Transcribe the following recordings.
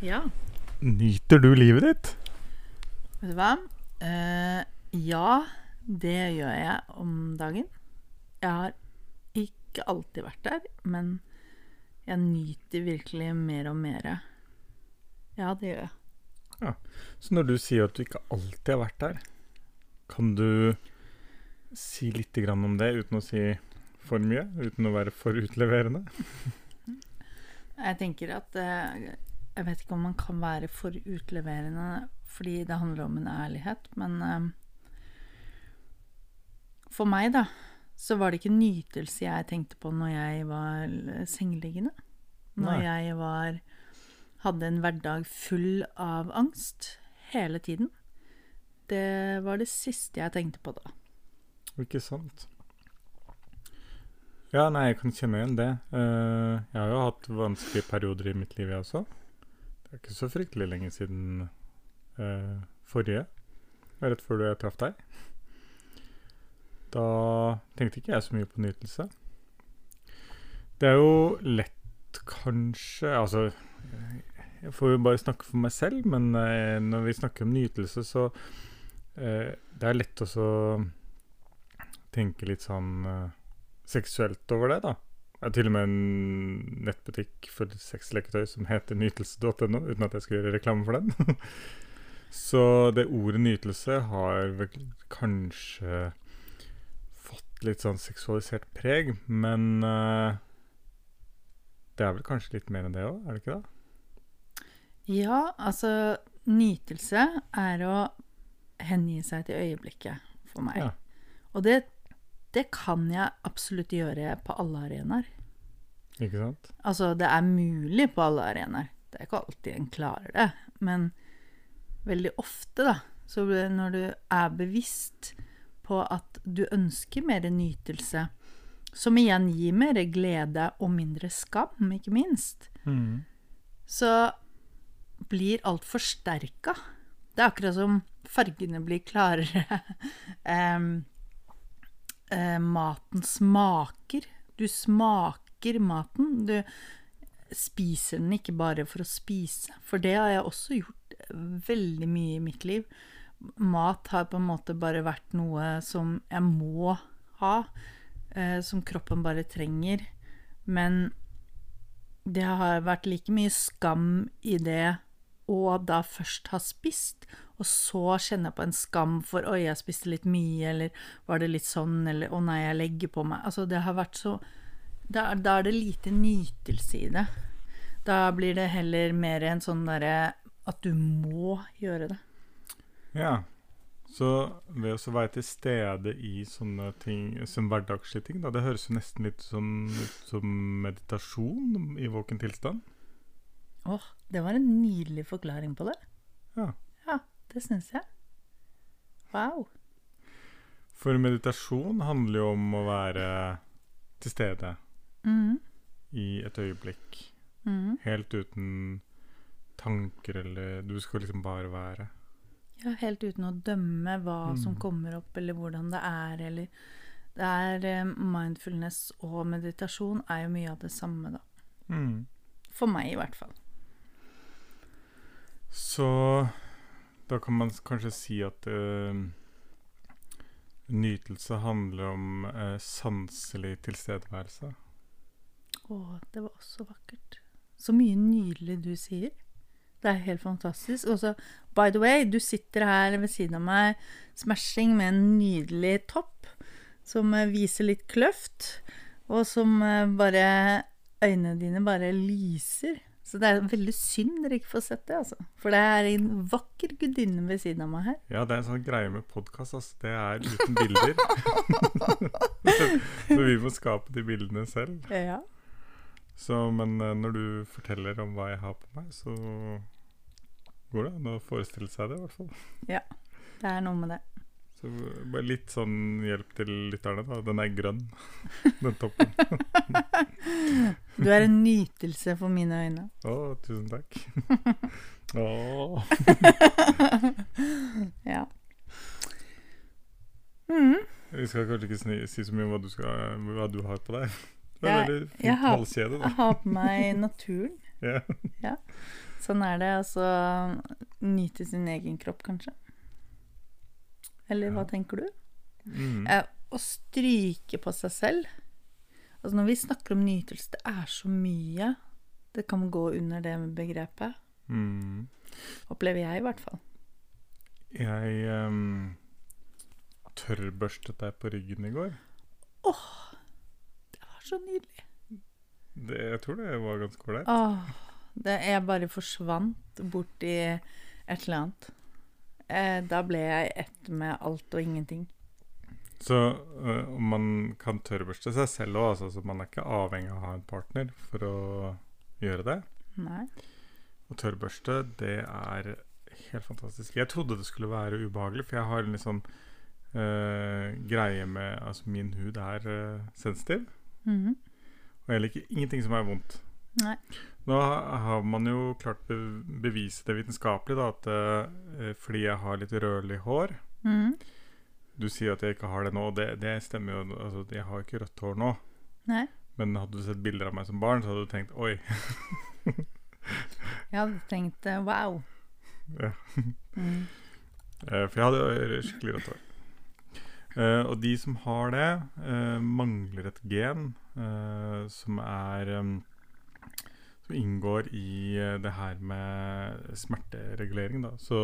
Ja, nyter du livet ditt? vet du hva? Uh, ja, det gjør jeg om dagen. Jeg har ikke alltid vært der, men jeg nyter virkelig mer og mer. Ja, det gjør jeg. Ja. Så når du sier at du ikke alltid har vært der, kan du si litt grann om det uten å si for mye? Uten å være for utleverende? Jeg tenker at eh, Jeg vet ikke om man kan være for utleverende fordi det handler om en ærlighet, men eh, For meg, da, så var det ikke nytelse jeg tenkte på når jeg var sengeliggende. Når Nei. jeg var hadde en hverdag full av angst hele tiden. Det var det siste jeg tenkte på da. Ikke sant? Ja, nei, jeg kan kjenne igjen det. Uh, jeg har jo hatt vanskelige perioder i mitt liv, jeg også. Det er ikke så fryktelig lenge siden eh, forrige. Rett før jeg traff deg. Da tenkte ikke jeg så mye på nytelse. Det er jo lett, kanskje Altså, jeg får jo bare snakke for meg selv, men eh, når vi snakker om nytelse, så eh, Det er lett å tenke litt sånn eh, seksuelt over det, da. Det er til og med en nettbutikk for sexleketøy som heter nytelse.no, uten at jeg skal gjøre reklame for den. Så det ordet nytelse har vel kanskje fått litt sånn seksualisert preg, men uh, det er vel kanskje litt mer enn det òg, er det ikke det? Ja, altså Nytelse er å hengi seg til øyeblikket for meg. Ja. Og det, det kan jeg absolutt gjøre på alle arenaer. Ikke sant? Altså, det er mulig på alle arenaer. Det er ikke alltid en klarer det. Men veldig ofte, da, så når du er bevisst på at du ønsker mer nytelse, som igjen gir mer glede og mindre skam, ikke minst, Mm. så blir alt forsterka. Det er akkurat som fargene blir klarere. Em, eh, maten smaker. Du smaker maten. Du spiser den ikke bare for å spise. For det har jeg også gjort veldig mye i mitt liv. Mat har på en måte bare vært noe som jeg må ha, eh, som kroppen bare trenger. Men det har vært like mye skam i det å da først ha spist, og så kjenne på en skam for 'oi, jeg spiste litt mye', eller 'var det litt sånn', eller 'å nei, jeg legger på meg'. Altså, det har vært så Da, da er det lite nytelse i det. Da blir det heller mer en sånn derre at du må gjøre det. Ja. Så ved å være til stede i sånne ting som hverdagslige ting, da, det høres jo nesten litt sånn ut som meditasjon i våken tilstand. Åh, det var en nydelig forklaring på det. Ja. Ja, det syns jeg. Wow. For meditasjon handler jo om å være til stede mm. i et øyeblikk. Mm. Helt uten tanker eller Du skal liksom bare være. Ja, helt uten å dømme hva som Mm. kommer opp, eller hvordan det er, eller Det er eh, mindfulness og meditasjon er jo mye av det samme, da. Mm. For meg, i hvert fall. Så da kan man kanskje si at uh, nytelse handler om uh, sanselig tilstedeværelse. Å, det var også vakkert. Så mye nydelig du sier. Det er helt fantastisk. Og så, by the way, du sitter her ved siden av meg, smashing med en nydelig topp som eh, viser litt kløft, og som bare Øynene dine bare lyser. Så det er veldig synd dere ikke får sett det, altså. For det er en vakker gudinne ved siden av meg her. Ja, det er en sånn greie med podkast, altså. Det er uten bilder. Så vi må skape de bildene selv. Ja. Så, men eh, når du forteller om hva jeg har på meg, så går det an å forestille seg det, i hvert fall. Ja. Det er noe med det. Så bare litt sånn hjelp til lytterne, da. Den er grønn, den toppen. Du er en nytelse for mine øyne. Å, tusen takk. Å. Ja. Mm. Vi skal kanskje ikke si så mye om hva du, skal, hva du har på deg. Det er Jeg- veldig jeg fint har- halskjede, da. Jeg har på meg naturen. Ja. Sånn er det. Altså nyte sin egen kropp, kanskje. Eller hva tenker du? Mm. Eh, å stryke på seg selv. Altså Når vi snakker om nytelse, det er så mye det kan gå under det begrepet. Mm. Opplever jeg, i hvert fall. Jeg um, tørrbørstet deg på ryggen i går. Åh, Det var så nydelig. Det, jeg tror det var ganske ålreit. Åh, det, jeg bare forsvant bort i et eller annet. Eh, da ble jeg ett med alt og ingenting. Så øh, man kan tørrbørste seg selv òg, altså, så man er ikke avhengig av å ha en partner for å gjøre det. Nei. Og tørrbørste, det er helt fantastisk. Jeg trodde det skulle være ubehagelig, for jeg har en litt sånn øh, greie med Altså, min hud er øh, sensitiv, Mhm. og jeg liker ingenting som er vondt. Nei. Nå har man jo klart bevise det vitenskapelig, da, at øh, fordi jeg har litt rødlig hår mm. Du sier at jeg ikke har det nå, og det, det stemmer jo. Altså, jeg har ikke rødt hår nå. Nei. Men hadde du sett bilder av meg som barn, så hadde du tenkt oi. Jeg hadde tenkt eh, wow. Ja. Mm. Eh, For jeg hadde skikkelig rødt hår. Eh, og de som har det, eh, mangler et gen eh, som er eh, inngår i eh, det her med smerteregulering, da. Så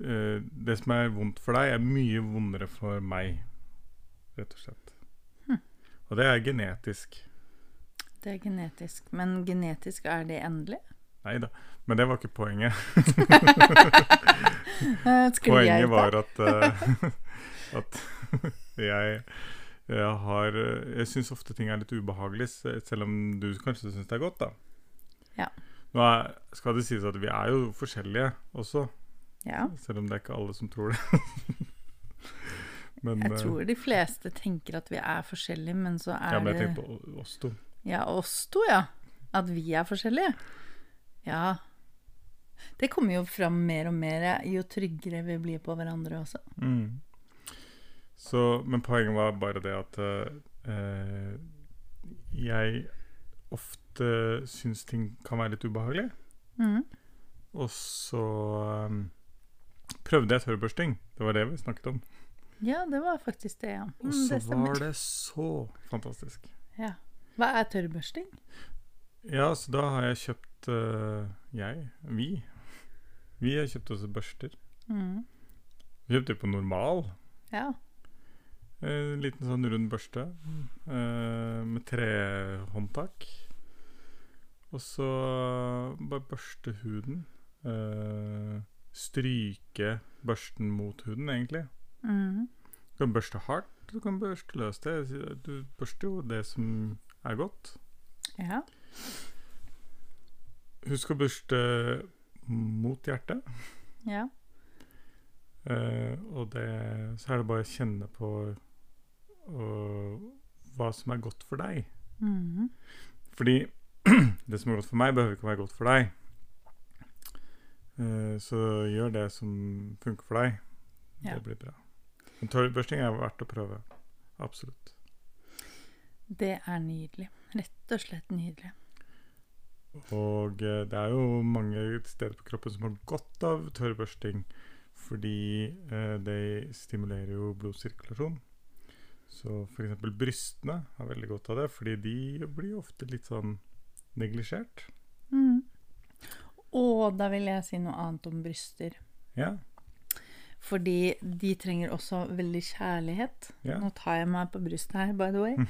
eh, det som er vondt for deg, er mye vondere for meg, rett og slett. Hm. Og det er genetisk. Det er genetisk. Men genetisk, er det endelig? Nei da. Men det var ikke poenget. Eh, Poenget var at, uh, at jeg, jeg har Jeg syns ofte ting er litt ubehagelig, selv om du kanskje syns det er godt, da. Ja. Nå er, skal det sies at vi er jo forskjellige også, Ja. selv om det er ikke alle som tror det. men, Jeg eh, tror de fleste tenker at vi er forskjellige, men så er ja, men jeg tenker på oss to. Ja, oss to, ja. At vi er forskjellige. Ja. Det kommer jo fram mer og mer jo tryggere vi blir på hverandre også. Mm. Så, men poenget var bare det at eh, jeg ofte syns ting kan være litt ubehagelig. Mm. Og så um, prøvde jeg tørrbørsting. Det var det vi snakket om. Ja, det var faktisk det, ja. Og Mm, så det var det så fantastisk. Ja. Hva er tørrbørsting? Ja, så da har jeg kjøpt uh, Jeg, vi Vi har kjøpt oss børster. Mm. Vi kjøpte på normal. Ja. En liten sånn rund børste uh, med trehåndtak. Og så bare børste huden. Uh, stryke børsten mot huden, egentlig. Mm. Du kan børste hardt, du kan børste løst. Det. Du børster jo det som er godt. ja. Husk å børste mot hjertet. Ja. Uh, og det, så er det bare å kjenne på uh, hva som er godt for deg. Mm. Fordi det som er godt for meg, behøver ikke være godt for deg. Eh, så gjør det som funker for deg. Det blir bra. Men tørrbørsting er verdt å prøve. Absolutt. Det er nydelig. Rett og slett nydelig. Og eh, det er jo mange steder på kroppen som har godt av tørrbørsting. Fordi eh, det stimulerer jo blodsirkulasjon. Så f.eks. brystene har veldig godt av det, fordi de blir ofte litt sånn neglisjert. Mm. Og da vil jeg si noe annet om bryster. Ja. Fordi de trenger også veldig kjærlighet. Ja. Nå tar jeg meg på brystet her, by the way.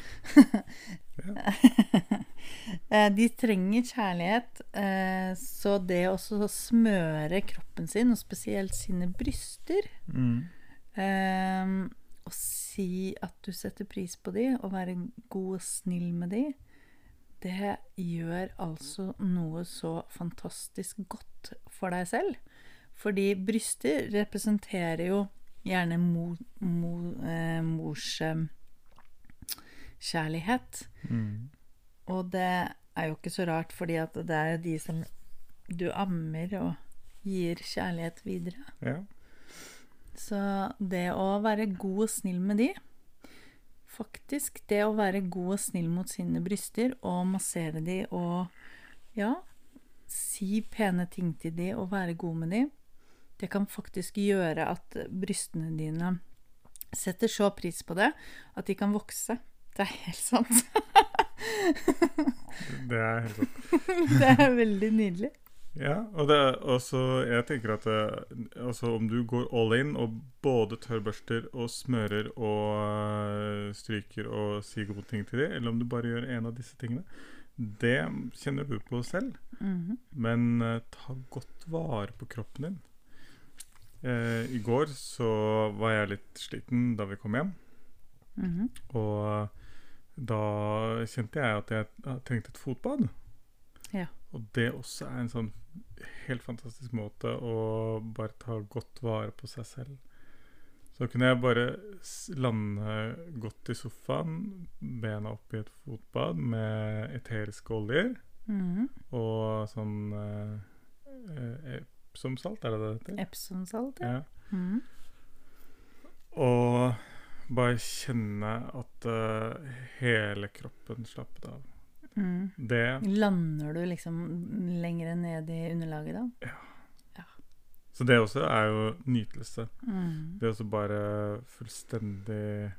Eh, de trenger kjærlighet, eh, så det å smøre kroppen sin, og spesielt sine bryster Mm. eh, Og si at du setter pris på de, og være god og snill med de, det gjør altså noe så fantastisk godt for deg selv. Fordi bryster representerer jo gjerne mo, mo, eh, mors eh. Mm. Og det er jo ikke så rart, fordi at det er de som du ammer og gir kjærlighet videre. Ja. Så det å være god og snill med de Faktisk, det å være god og snill mot sine bryster og massere de og ja, si pene ting til de og være god med de, det kan faktisk gjøre at brystene dine setter så pris på det at de kan vokse. Det er helt sant. Det er helt sant. Det er veldig nydelig. Ja, og det er også Jeg tenker at altså om du går all in og både tørrbørster og smører og øh, stryker og sier gode ting til dem, eller om du bare gjør en av disse tingene, det kjenner du på selv. Mhm. Men uh, ta godt vare på kroppen din. Uh, I går så var jeg litt sliten da vi kom hjem, Mhm. og da kjente jeg at jeg eh, trengte et fotbad. Ja. Og det også er en sånn helt fantastisk måte å bare ta godt vare på seg selv. Så kunne jeg bare lande godt i sofaen, bena opp i et fotbad med eteriske oljer mm. og sånn eh, eh, Epsomsalt, er det det det heter? Epsomsalt, ja. Ja. Mm. Og bare kjenne at uh, hele kroppen slappet av. Mhm. Det Lander du liksom lenger ned i underlaget da? Ja. Så det også er jo nytelse. Mm. Det å også bare fullstendig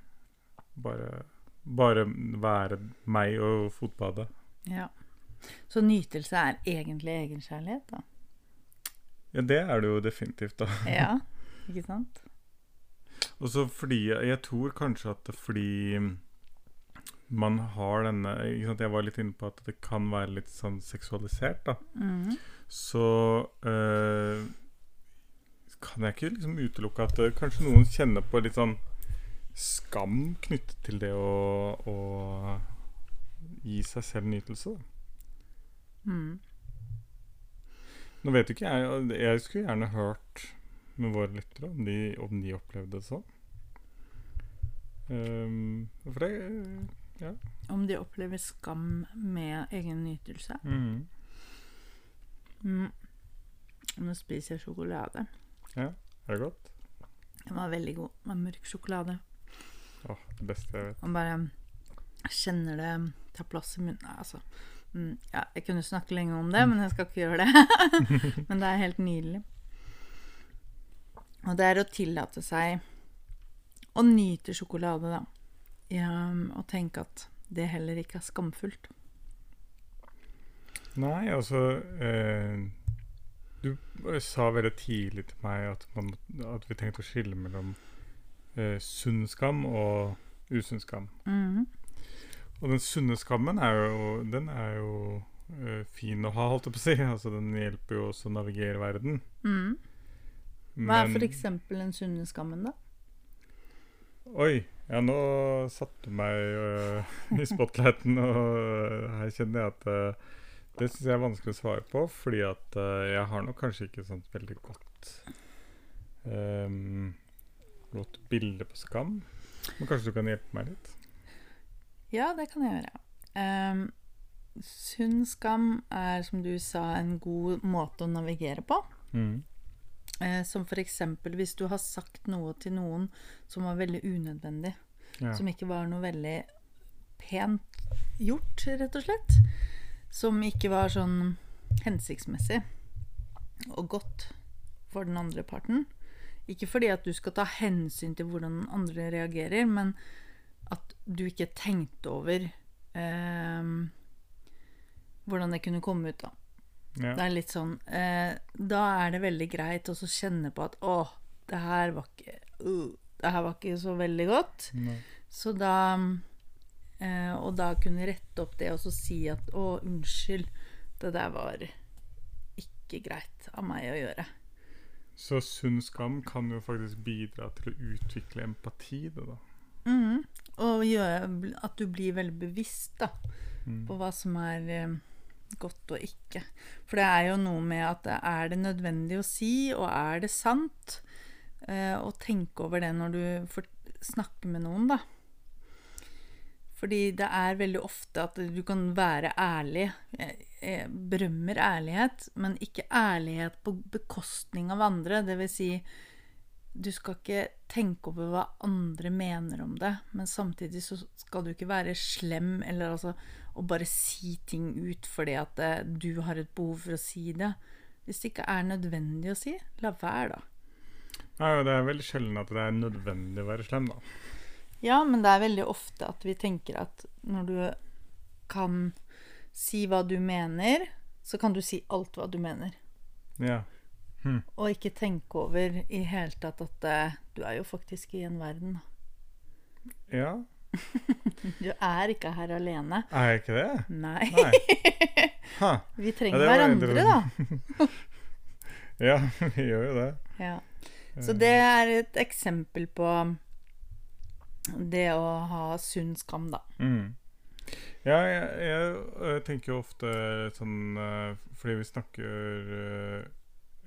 Bare Bare være meg og fotbadet. Ja. Så nytelse er egentlig egenkjærlighet, da? Ja, det er det jo definitivt, da. Ja, ikke sant? Og så fordi Jeg tror kanskje at fordi man har denne ikke sant? Jeg var litt inne på at det kan være litt sånn seksualisert, da. Mm. Så øh, kan jeg ikke liksom utelukke at eh, kanskje noen kjenner på litt sånn skam knyttet til det å, å gi seg selv nytelse. Mhm. Nå vet jo ikke jeg Jeg skulle gjerne hørt med våre lyttere om om de opplevde det sånn. Um, for det Om de opplever skam med egen nytelse. Mm. Mm. Nå spiser jeg sjokolade. Er det godt? Den var veldig god. Med mørk sjokolade. Åh, det beste jeg vet. Man bare kjenner det ta plass i munnen. Altså. Mm, ja, jeg kunne snakke lenge om det, men jeg skal ikke gjøre det. men det er helt nydelig. Og det er å tillate seg å nyte sjokolade, da. Ja, og tenke at det heller ikke er skamfullt. Nei, altså eh, Du sa veldig tidlig til meg at, man, at vi tenkte å skille mellom eh, sunn skam og usunn skam. Mhm. Og den sunne skammen er jo, den er jo eh, fin å ha, holdt jeg på å si. Altså, den hjelper jo også å navigere verden. Mm. Hva er f.eks. for eksempel den sunne skammen, da? Oi, ja nå satte du meg uh, i spotlighten, og her kjenner jeg at uh, det syns jeg er vanskelig å svare på, fordi at uh, jeg har nok kanskje ikke sånt veldig godt um, godt bilde på skam. Men kanskje du kan hjelpe meg litt? Ja, det kan jeg gjøre. Um, sunn skam er, som du sa, en god måte å navigere på. Mm. Eh, som eksempel hvis du har sagt noe til noen som var veldig unødvendig. Ja. Som ikke var noe veldig pent gjort, rett og slett. Som ikke var sånn hensiktsmessig og godt for den andre parten. Ikke fordi at du skal ta hensyn til hvordan den andre reagerer, men at du ikke tenkte over eh, hvordan det kunne komme ut, da. Ja. Det er litt sånn eh, Da er det veldig greit å kjenne på at å, det her var ikke uh, Det her var ikke så veldig godt. Nei. Så da eh, Og da kunne rette opp det og så si at å, unnskyld, det der var ikke greit av meg å gjøre. Så sunn skam kan jo faktisk bidra til å utvikle empati, det da. Mm. Og gjøre at du blir veldig bevisst da, Mm. på hva som er eh, godt og ikke. For det er jo noe med at er det nødvendig å si, og er det sant? Eh, og tenke over det når du får snakke med noen, da. Fordi det er veldig ofte at du kan være ærlig. Jeg, jeg berømmer ærlighet, men ikke ærlighet på bekostning av andre. Det vil si, du skal ikke tenke over hva andre mener om det, men samtidig så skal du ikke være slem eller altså å bare si ting ut fordi at eh, du har et behov for å si det. Hvis det ikke er nødvendig å si, la være, da. Nei, det er veldig sjelden at det er nødvendig å være slem, da. Ja, men det er veldig ofte at vi tenker at når du kan si hva du mener, så kan du si alt hva du mener. Ja. Hm. Og ikke tenke over i hele tatt at uh, du er jo faktisk i en verden. Ja. Du er ikke her alene. Er jeg ikke det? Nei. Nei. Ha. Vi trenger ja, hverandre, da. Ja, vi gjør jo det. Ja. Så det er et eksempel på det å ha sunn skam, da. Mm. Ja, jeg, jeg, jeg, tenker jo ofte sånn øh, Fordi vi snakker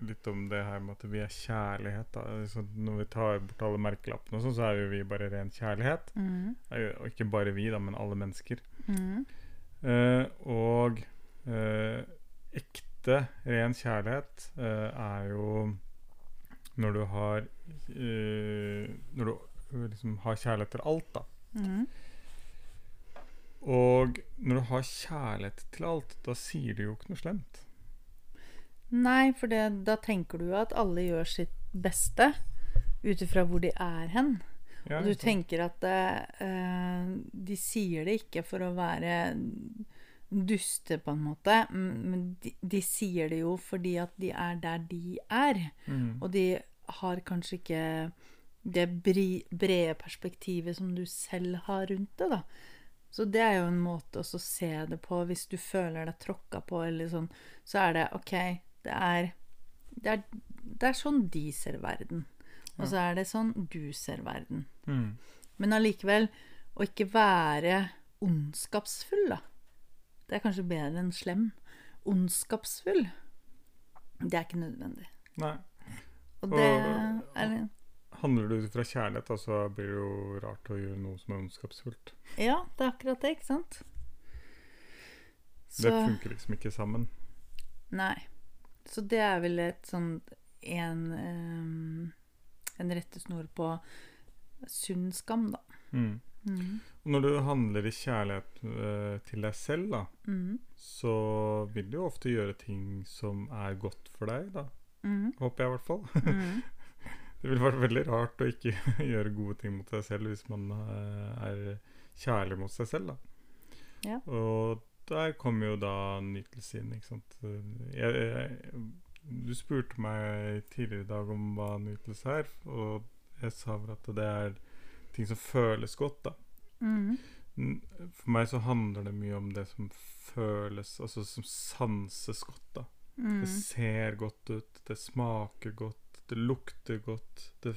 litt om det her med at vi er kjærlighet. Da. Sånn, når vi tar bort alle merkelappene, sånn, så er jo vi bare ren kjærlighet. Mm. Eh, Og ikke bare vi, da, men alle mennesker. Mm. Eh, og eh, ekte, ren kjærlighet eh, er jo når du har eh, Når du øh, liksom har kjærlighet til alt, da. Mm. Og når du har kjærlighet til alt, da sier du jo ikke noe slemt. Nei, for det, da tenker du at alle gjør sitt beste ut ifra hvor de er hen. Ja, Og du tenker at eh, de sier det ikke for å være duste, på en måte, men de, de sier det jo fordi at de er der de er. Mm. Og de har kanskje ikke det brede perspektivet som du selv har rundt det, da. Så det er jo en måte å se det på hvis du føler deg tråkka på, eller sånn. Så er det OK, det er Det er, det er sånn de ser verden. Og så er det sånn du ser verden. Mm. Men allikevel, å ikke være ondskapsfull, da. Det er kanskje bedre enn slem. Ondskapsfull, det er ikke nødvendig. Nei. Og det Og- er Handler du ut fra kjærlighet, da, så blir det jo rart å gjøre noe som er ondskapsfullt. Ja, det er akkurat det, ikke sant? Det funker liksom ikke sammen. Nei. Så det er vel et sånn en, ehm, en rettesnor på sunn skam, da. Mm. Mm. Og når du handler i kjærlighet øh, til deg selv, da, Mm. så vil du jo ofte gjøre ting som er godt for deg, da. Mm. Håper jeg i hvert fall. Mm. Det ville vært veldig rart å ikke gjøre gode ting mot seg selv hvis man eh, er kjærlig mot seg selv, da. Ja. Og der kommer jo da nytelse inn, ikke sant. Jeg, jeg, du spurte meg tidligere i dag om hva nytelse er, og jeg sa vel at det er ting som føles godt, da. Mm. For meg så handler det mye om det som føles, altså som sanses godt, da. Mm. Det ser godt ut, det smaker godt, det lukter godt, det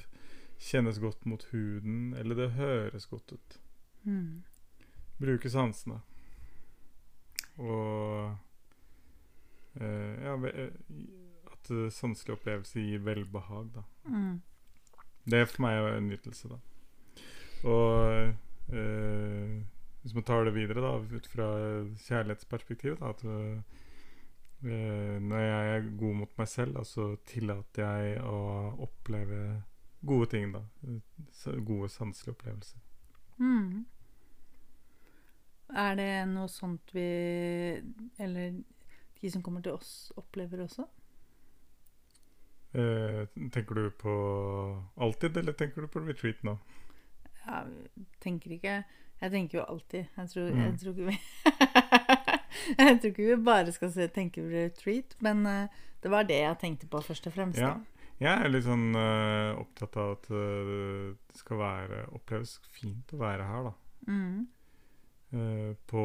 kjennes godt mot huden, eller det høres godt ut. Mm. Bruke sansene. Og eh, ja, eh, at eh, sanselig opplevelse gir velbehag, da. Mm. Det er for meg en nytelse, da. Og eh, hvis man tar det videre, da, ut fra kjærlighetsperspektiv, da, at eh, når jeg er god mot meg selv, da, så tillater jeg å oppleve gode ting, da. Gode sanselige opplevelser. Mm. Er det noe sånt vi Eller de som kommer til oss, opplever også? Eh, tenker du på alltid, eller tenker du på retreat nå? Ja, tenker ikke Jeg tenker jo alltid. Jeg tror, Mm. jeg tror ikke vi Jeg tror ikke vi bare skal se, tenke på retreat, men eh, det var det jeg tenkte på først og fremst. Ja. Jeg er litt sånn uh, opptatt av at eh, det skal være oppleves fint å være her, da. Mm. Eh, på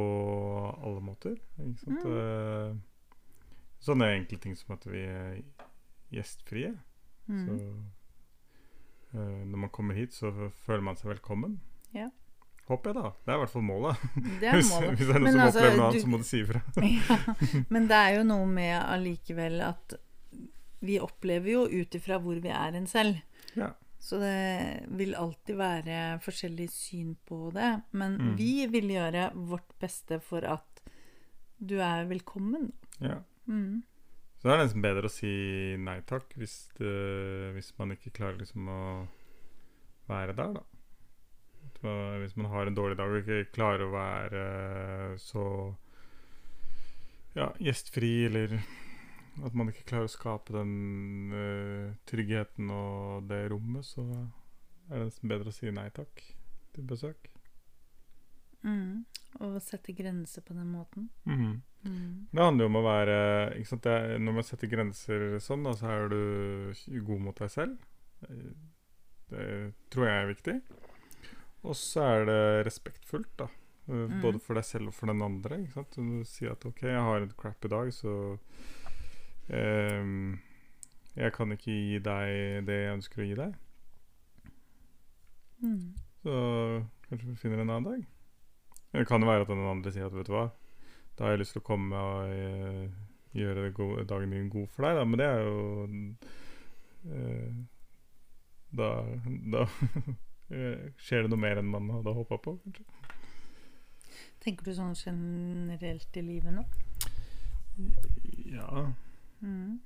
alle måter. Ikke sant? Mm. Uh, sånne enkle ting som at vi er gjestfrie. Mm. Så uh, når man kommer hit, så føler man seg velkommen. Ja. håper jeg, da. Det er i hvert fall målet. Det er målet. hvis det er noen Men som altså, opplever noe annet, så må du si ifra. ja, men det er jo noe med allikevel at vi opplever jo ut ifra hvor vi er en selv. Ja. Så det vil alltid være forskjellig syn på det. Men Mm. vi vil gjøre vårt beste for at du er velkommen. ja. Mm. Så det er nesten bedre å si nei takk hvis, det, hvis man ikke klarer liksom å være der, da. Hvis man har en dårlig dag og ikke klarer å være så ja, gjestfri, eller at man ikke klarer å skape den uh, tryggheten og det rommet, så er det nesten bedre å si nei takk til besøk. Mm. Og sette grenser på den måten. Mm. Mm. Det handler jo om å være sant? Er, Når man setter grenser sånn, da, så er du god mot deg selv. Det tror jeg er viktig. Og så er det respektfullt, da. Eh, Mm. Både for deg selv og for den andre. Ikke sant? Du sier at OK, jeg har en crappy dag, så Jeg kan ikke gi deg det jeg ønsker å gi deg. Mm. Så kanskje vi finner en annen dag. Det kan jo være at den andre sier at vet du hva, da har jeg lyst til å komme og eh, gjøre dagen din god for deg, da. Men det er jo eh, Da, da skjer det noe mer enn man hadde håpa på, kanskje. Tenker du sånn generelt i livet nå? Ja. Mm.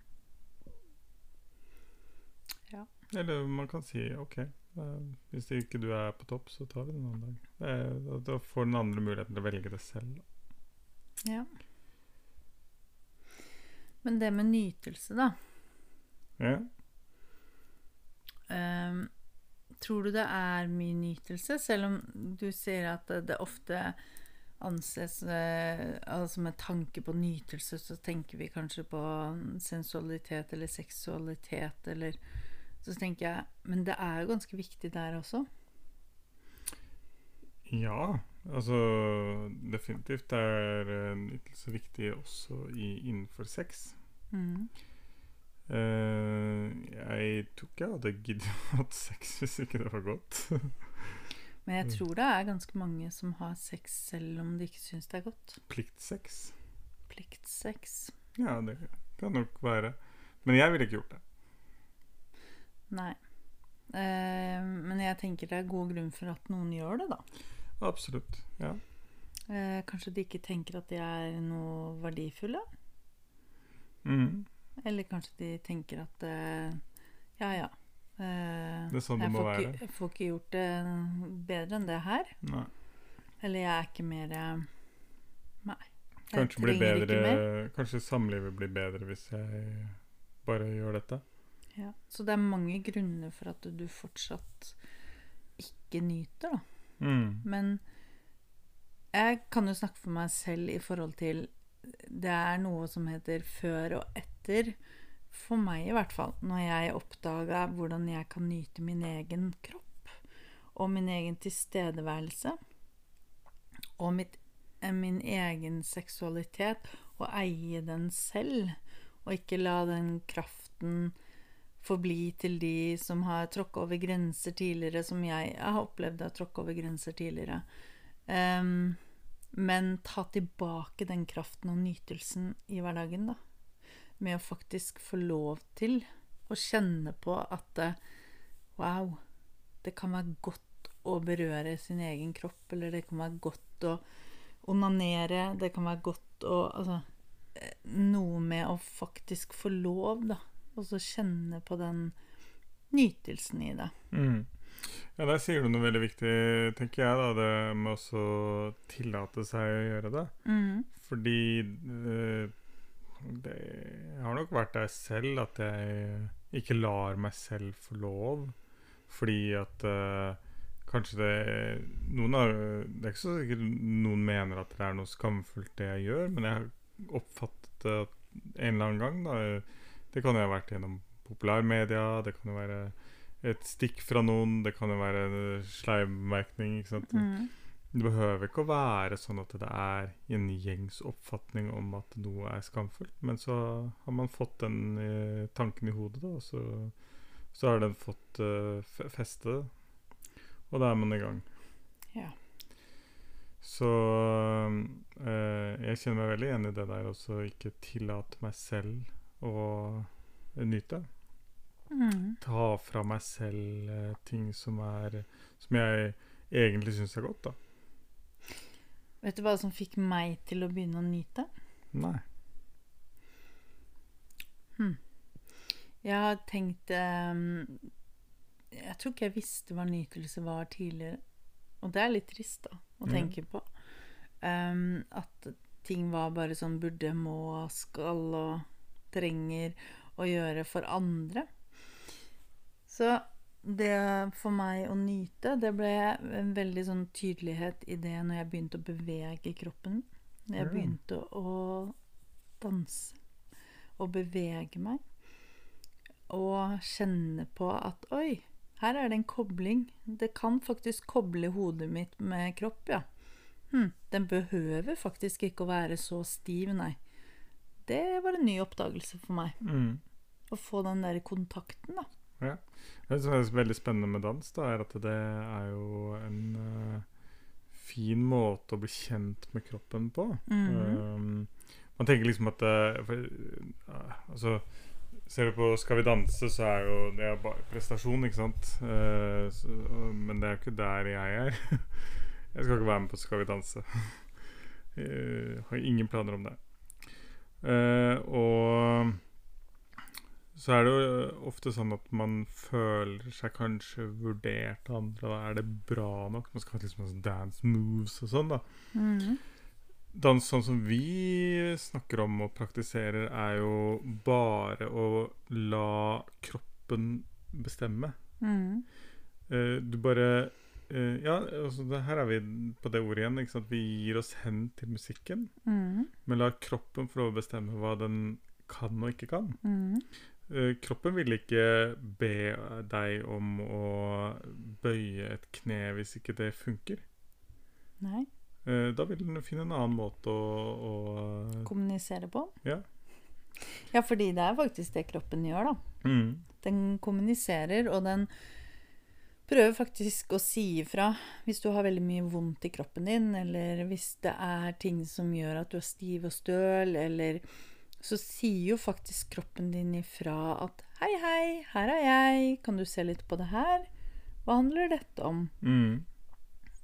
Eller man kan si OK, eh, hvis ikke du er på topp, så tar vi det en annen dag. Da, da får den andre muligheten til å velge det selv. Ja. Men det med nytelse, da. Ja. Um, tror du det er mye nytelse, selv om du sier at det, det ofte anses eh, Altså med tanke på nytelse, så tenker vi kanskje på sensualitet eller seksualitet eller Så tenker jeg Men det er jo ganske viktig der også. Ja, altså definitivt er eh, nytelse viktig også i, innenfor sex. Mm. Uh, jeg tror ikke jeg hadde giddet å ha sex hvis ikke det var godt. Men jeg Mm. tror det er ganske mange som har sex selv om de ikke syns det er godt. Pliktsex. Pliktsex. Ja, det kan nok være. Men jeg ville ikke gjort det. Nei. Eh, men jeg tenker det er god grunn for at noen gjør det, da. Absolutt. Ja. Eh, kanskje de ikke tenker at de er noe verdifulle? Mm. Eller kanskje de tenker at eh, ja, ja. Eh, Det er sånn det må være. Ikke, jeg får ikke gjort det bedre enn det her. Nei. Eller jeg er ikke mer eh, Nei. Kanskje, bedre, kanskje samlivet blir bedre hvis jeg bare gjør dette. Ja. Så det er mange grunner for at du fortsatt ikke nyter, da. Mm. Men jeg kan jo snakke for meg selv i forhold til Det er noe som heter før og etter. For meg i hvert fall. Når jeg oppdaga hvordan jeg kan nyte min egen kropp. Og min egen tilstedeværelse. Og mitt, eh, min egen seksualitet. Og eie den selv. Og ikke la den kraften forbli til de som har tråkka over grenser tidligere, som jeg, har opplevd å tråkke over grenser tidligere. Um, men ta tilbake den kraften og nytelsen i hverdagen, da. Med å faktisk få lov til å kjenne på at eh, wow, det kan være godt å berøre sin egen kropp, eller det kan være godt å onanere, det kan være godt å Altså eh, noe med å faktisk få lov, da. Og så kjenne på den nytelsen i det. Mm. Ja, der sier du noe veldig viktig, tenker jeg, da. Det med også tillate seg å gjøre det. Fordi eh, det, Jeg har nok vært der selv at jeg ikke lar meg selv få lov. Fordi at uh, kanskje det noen har, Det er ikke så sikkert noen mener at det er noe skamfullt det jeg gjør, men jeg har oppfattet det at en eller annen gang. Da, det kan jo ha vært gjennom populærmedia, det kan jo være et stikk fra noen, det kan jo være sleivmerkning. ikke sant? Mm. Det behøver ikke å være sånn at det er en gjengs oppfatning om at noe er skamfullt, men så har man fått den eh, tanken i hodet, da, og så, så har den fått eh, feste, og da er man i gang. Ja. Så eh, jeg kjenner meg veldig igjen i det der også, ikke tillate meg selv å nyte. Mm. Ta fra meg selv eh, ting som er Som jeg egentlig syns er godt, da. Vet du hva som fikk meg til å begynne å nyte? Nei. Jeg har tenkt um, Jeg tror ikke jeg visste hva nytelse var tidligere. Og det er litt trist, da, å Ja. tenke på. Um, at ting var bare sånn burde, må, skal og trenger å gjøre for andre. Så det for meg å nyte, det ble en veldig sånn tydelighet i det når jeg begynte å bevege kroppen. Når jeg begynte å danse og bevege meg. Og kjenne på at oi, her er det en kobling. Det kan faktisk koble hodet mitt med kropp, ja. Hm, den behøver faktisk ikke å være så stiv, nei. Det var en ny oppdagelse for meg. Mm. Å få den der kontakten, da. Det som er veldig spennende med dans, da, er at det er jo en uh, fin måte å bli kjent med kroppen på. Mhm. Um, man tenker liksom at uh, for, uh, Altså Ser du på Skal vi danse, så er jo det er bare prestasjon, ikke sant? Så, men det er jo ikke der jeg er. jeg skal ikke være med på Skal vi danse. Jeg har ingen planer om det. Og så er det jo ofte sånn at man føler seg kanskje vurdert av andre. Da er det bra nok? Man skal ha liksom sånn dance moves og sånn, da. Mm. Dans sånn som vi snakker om og praktiserer, er jo bare å la kroppen bestemme. Mm. Uh, du bare uh, Ja, altså det, her er vi på det ordet igjen. Ikke sant? Vi gir oss hen til musikken, mm. men lar kroppen få lov å bestemme hva den kan og ikke kan. Mhm. Eh, kroppen vil ikke be deg om å bøye et kne hvis ikke det funker. Nei. Eh, da vil den finne en annen måte å, å Kommunisere på. Ja. Ja, fordi det er faktisk det kroppen gjør, da. Mm. Den kommuniserer, og den prøver faktisk å si ifra hvis du har veldig mye vondt i kroppen din, eller hvis det er ting som gjør at du er stiv og støl, eller Så sier jo faktisk kroppen din ifra at 'Hei, hei, her er jeg. Kan du se litt på det her?' Hva handler dette om? Mm.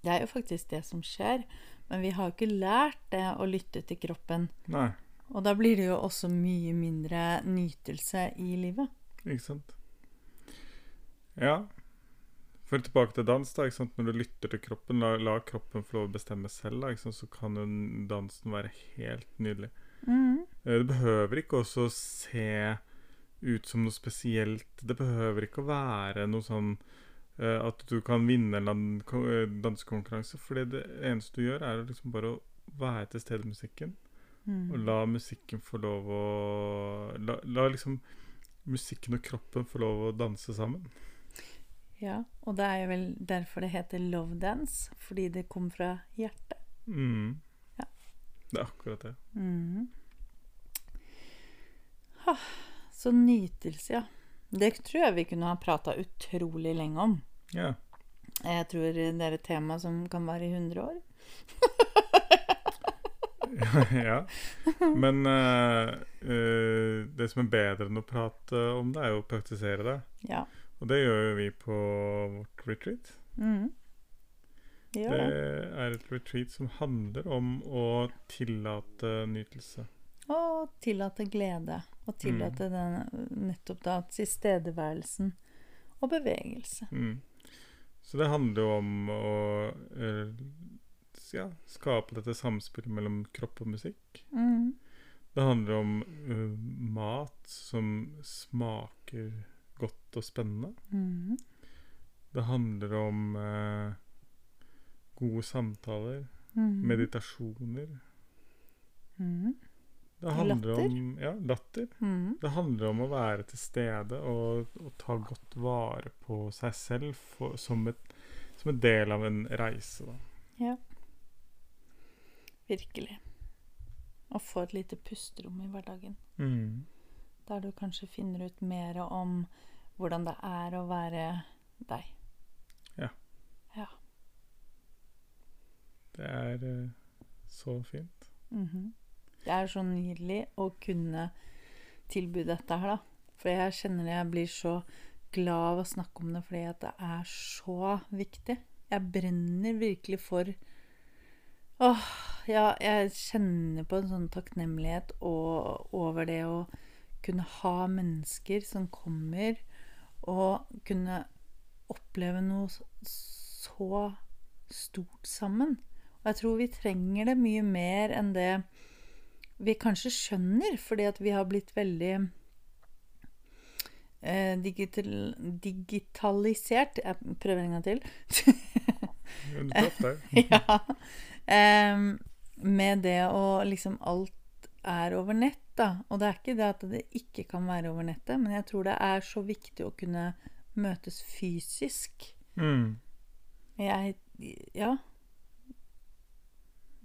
Det er jo faktisk det som skjer, men vi har jo ikke lært det å lytte til kroppen. Nei, Og da blir det jo også mye mindre nytelse i livet. ikke sant. Ja. For tilbake til dans, da. Ikke sant? Når du lytter til kroppen, la, la kroppen få lov å bestemme selv, da, så kan jo dansen være helt nydelig. Mhm. Eh, Det behøver ikke også se ut som noe spesielt. Det behøver ikke å være noe sånn uh, at du kan vinne en eh, dansekonkurranse. For det eneste du gjør, er liksom bare å være til stede i musikken. Mm. Og la musikken få lov å la, la liksom musikken og kroppen få lov å danse sammen. Ja, og det er jo vel derfor det heter love dance, fordi det kom fra hjertet. Mm. Ja. Det er akkurat det. Mhm. Så nytelse, ja. Det tror jeg vi kunne ha prata utrolig lenge om. Ja. Jeg tror det er et tema som kan vare i 100 år. ja. Men uh, uh, det som er bedre enn å prate om det, er jo å praktisere det. Ja. Og det gjør jo vi på vårt retreat. Mm. Det det. er et retreat som handler om å tillate nytelse. Og tillate glede. Og tillate den, nettopp da tilstedeværelsen og bevegelse. Mm. Så det handler jo om å eh, ja, skape dette samspillet mellom kropp og musikk. Mm. Det handler om uh, mat som smaker godt og spennende. Mm. Det handler om uh, gode samtaler, Mhm. meditasjoner. Mhm. Det handler Latter. om ja, latter. Mm. Det handler om å være til stede og, og ta godt vare på seg selv for, som, et, som en del av en reise. Da. Ja. Virkelig. Å få et lite pusterom i hverdagen. Mm. Der du kanskje finner ut mer om hvordan det er å være deg. Ja. ja. Det er eh, så fint. Mhm. Det er så nydelig å kunne tilby dette her, da. For jeg kjenner jeg blir så glad av å snakke om det fordi at det er så viktig. Jeg brenner virkelig for Åh, ja, jeg kjenner på en sånn takknemlighet og, over det å kunne ha mennesker som kommer og kunne oppleve noe så stort sammen. Og jeg tror vi trenger det mye mer enn det vi kanskje skjønner, fordi at vi har blitt veldig eh, digital, digitalisert. Jeg prøver en gang til. Du traff deg. ja. Eh, med det å liksom Alt er over nett, da. Og det er ikke det at det ikke kan være over nettet, men jeg tror det er så viktig å kunne møtes fysisk. Mm. Jeg Ja.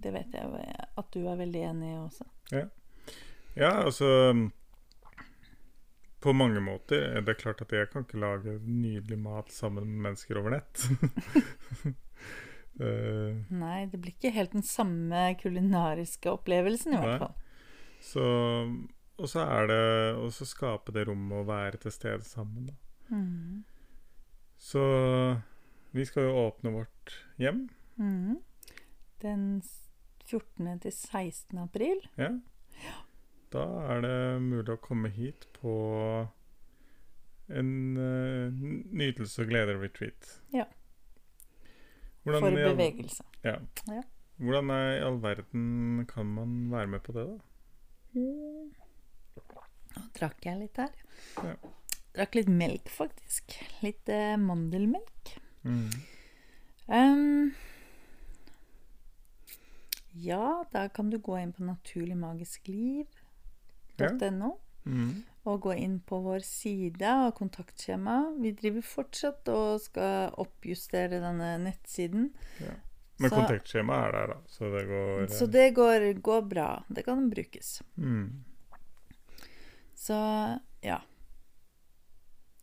Det vet jeg at du er veldig enig i også. Ja, altså På mange måter. er Det klart at jeg kan ikke lage nydelig mat sammen med mennesker over nett. uh, Nei, det blir ikke helt den samme kulinariske opplevelsen, i Nei. hvert fall. så Og så er det å skape det rommet og være til stede sammen, da. Mm. Så vi skal jo åpne vårt hjem. Mm. Den 14. til 16. april. Ja. Da er det mulig å komme hit på en uh, nytelse og glede-retreat. Ja. Hvordan For bevegelse. Ja. Ja. Hvordan er, i all verden kan man være med på det, da? Nå drakk jeg litt her. Ja. Drakk litt melk, faktisk. Litt uh, mandelmelk. Mm. Ehm, ja, da kan du gå inn på naturligmagiskliv.no. Mm. Og gå inn på vår side og kontaktskjema. Vi driver fortsatt og skal oppjustere denne nettsiden. Men Så- kontaktskjemaet er der, da, så det går eh, Så det går, går bra. Det kan brukes. mm. Så ja.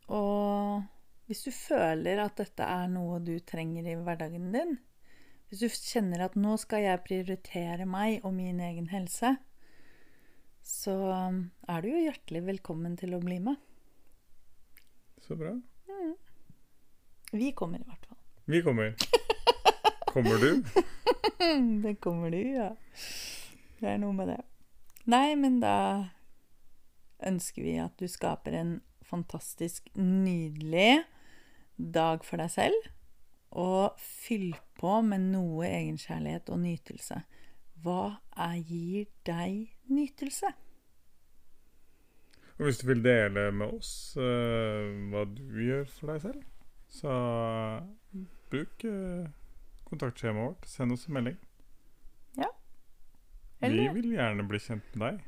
Og hvis du føler at dette er noe du trenger i hverdagen din, hvis du kjenner at nå skal jeg prioritere meg og min egen helse, så er du jo hjertelig velkommen til å bli med. Så bra. Vi kommer i hvert fall. Vi kommer. Kommer du? Det kommer du, ja. Det er noe med det. Nei, men da ønsker vi at du skaper en fantastisk nydelig dag for deg selv. Og fyll på med noe egenkjærlighet og nytelse. Hva er, gir deg nytelse? Og hvis du vil dele med oss uh, hva du gjør for deg selv, så bruk uh, kontaktskjemaet vårt. Send oss en melding. Vi Eller, vil gjerne bli kjent med deg.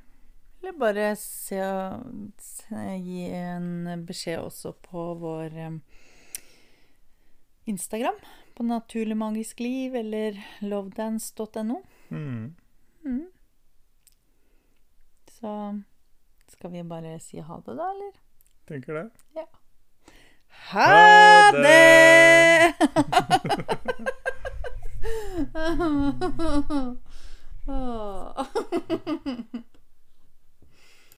eller bare se, se, gi en beskjed også på vår um, Instagram. På Naturlig magisk liv eller lovedance.no. Mm. Mm. Så skal vi bare si ha det, da, eller? Tenker det. Ja. Ha det! det!